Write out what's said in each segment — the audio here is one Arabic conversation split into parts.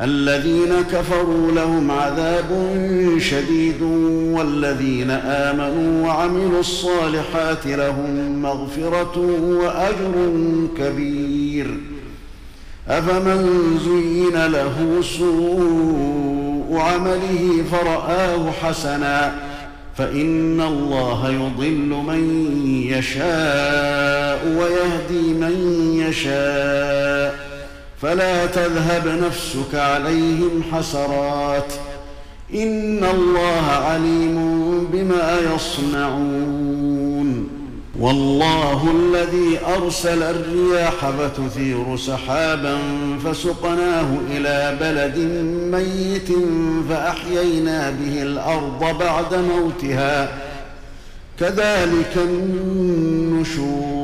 الذين كفروا لهم عذاب شديد والذين آمنوا وعملوا الصالحات لهم مغفرة وأجر كبير. أفمن زين له سوء عمله فرآه حسنا فإن الله يضل من يشاء ويهدي من يشاء. فلا تذهب نفسك عليهم حسرات. إن الله عليم بما يصنعون. والله الذي أرسل الرياح فتثير سحابا فسقناه إلى بلد ميت فأحيينا به الأرض بعد موتها. كذلك النشور.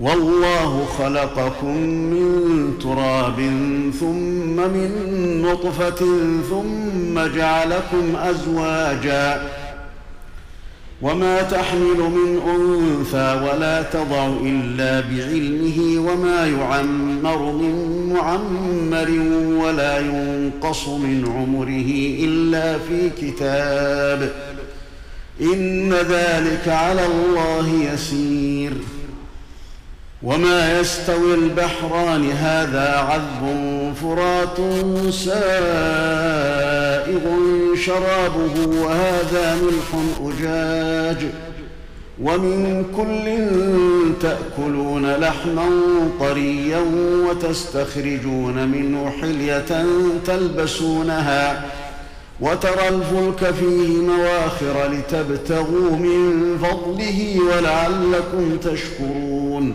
والله خلقكم من تراب ثم من نطفة ثم جعلكم أزواجا وما تحمل من أنثى ولا تضع إلا بعلمه وما يعمر من معمر ولا ينقص من عمره إلا في كتاب إن ذلك على الله يسير وما يستوي البحران هذا عذب فرات سائغ شرابه وهذا ملح أجاج ومن كل تأكلون لحما طريا وتستخرجون منه حلية تلبسونها وترى الفلك فيه مواخر لتبتغوا من فضله ولعلكم تشكرون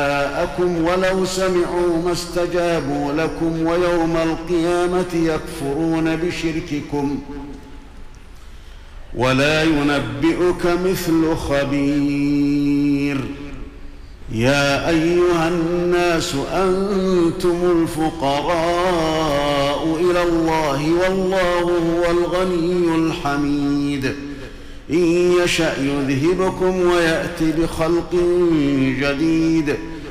ولو سمعوا ما استجابوا لكم ويوم القيامة يكفرون بشرككم ولا ينبئك مثل خبير يا أيها الناس أنتم الفقراء إلى الله والله هو الغني الحميد إن يشأ يذهبكم ويات بخلق جديد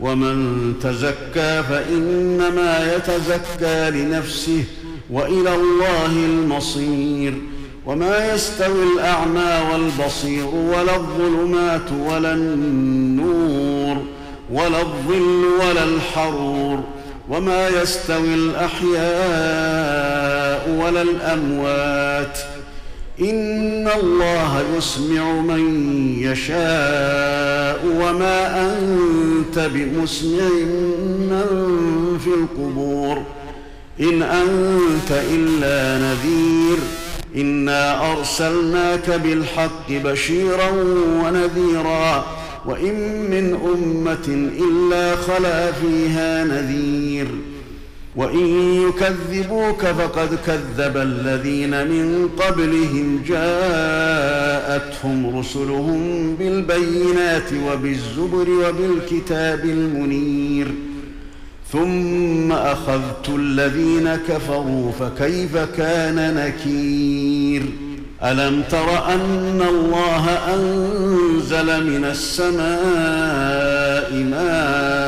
ومن تزكى فإنما يتزكى لنفسه وإلى الله المصير. وما يستوي الأعمى والبصير ولا الظلمات ولا النور ولا الظل ولا الحرور. وما يستوي الأحياء ولا الأموات إن الله يسمع من يشاء وما أنت بمسمع من في القبور. إن أنت إلا نذير. إنا أرسلناك بالحق بشيرا ونذيرا. وإن من أمة إلا خلا فيها نذير. وإن يكذبوك فقد كذب الذين من قبلهم جاءتهم رسلهم بالبينات وبالزبر وبالكتاب المنير ثم أخذت الذين كفروا فكيف كان نكير؟ ألم تر أن الله أنزل من السماء ماء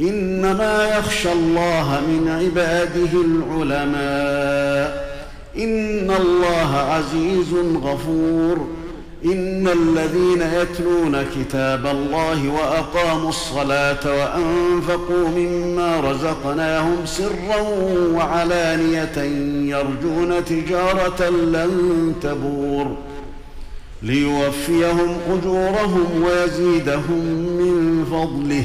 إنما يخشى الله من عباده العلماء. إن الله عزيز غفور. إن الذين يتلون كتاب الله وأقاموا الصلاة وأنفقوا مما رزقناهم سرا وعلانية يرجون تجارة لن تبور. ليوفيهم أجورهم ويزيدهم من فضله.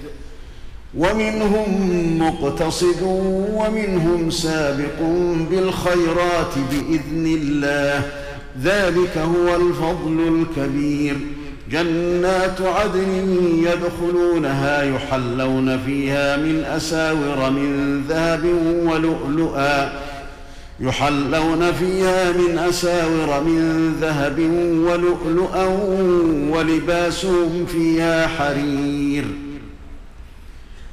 ومنهم مقتصد ومنهم سابق بالخيرات بإذن الله. ذلك هو الفضل الكبير. جنات عدن يدخلونها يحلون فيها من أساور من ذهب ولؤلؤا. يحلون فيها من أساور من ذهب ولؤلؤا ولباسهم فيها حرير.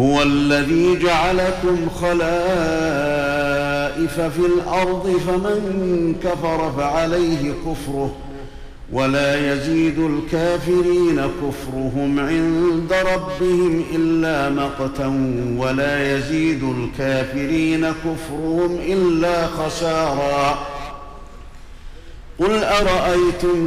هو الذي جعلكم الخسائف في الأرض فمن كفر فعليه كفره. ولا يزيد الكافرين كفرهم عند ربهم إلا مقتا ولا يزيد الكافرين كفرهم إلا خسارا. قل أرأيتم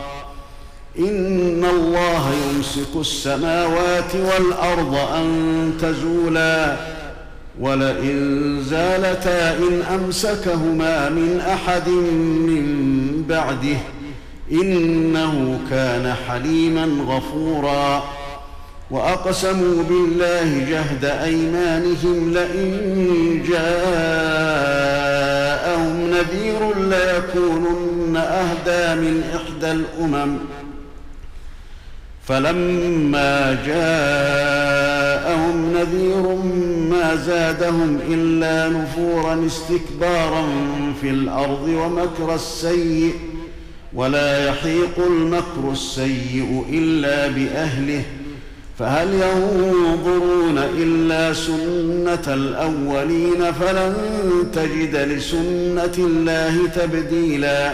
إن الله يمسك السماوات والأرض أن تزولا ولئن زالتا إن أمسكهما من أحد من بعده إنه كان حليما غفورا وأقسموا بالله جهد أيمانهم لئن جاءهم نذير ليكونن أهدى من إحدى الأمم فلما جاءهم نذير ما زادهم إلا نفورا استكبارا في الأرض ومكر السيء ولا يحيق المكر السيء إلا بأهله. فهل ينظرون إلا سنة الأولين؟ فلن تجد لسنة الله تبديلا.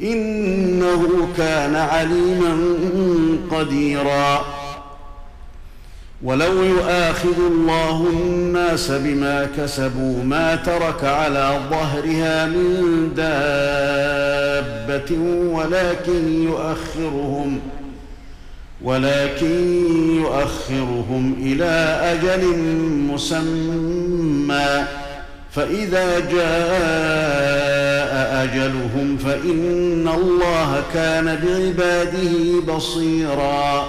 إنه كان عليما قديرا. ولو يؤاخذ الله الناس بما كسبوا ما ترك على ظهرها من دابة ولكن يؤخرهم ولكن يؤخرهم إلى أجل مسمى. فإذا جاء أجلهم فإن الله كان بعباده بصيرا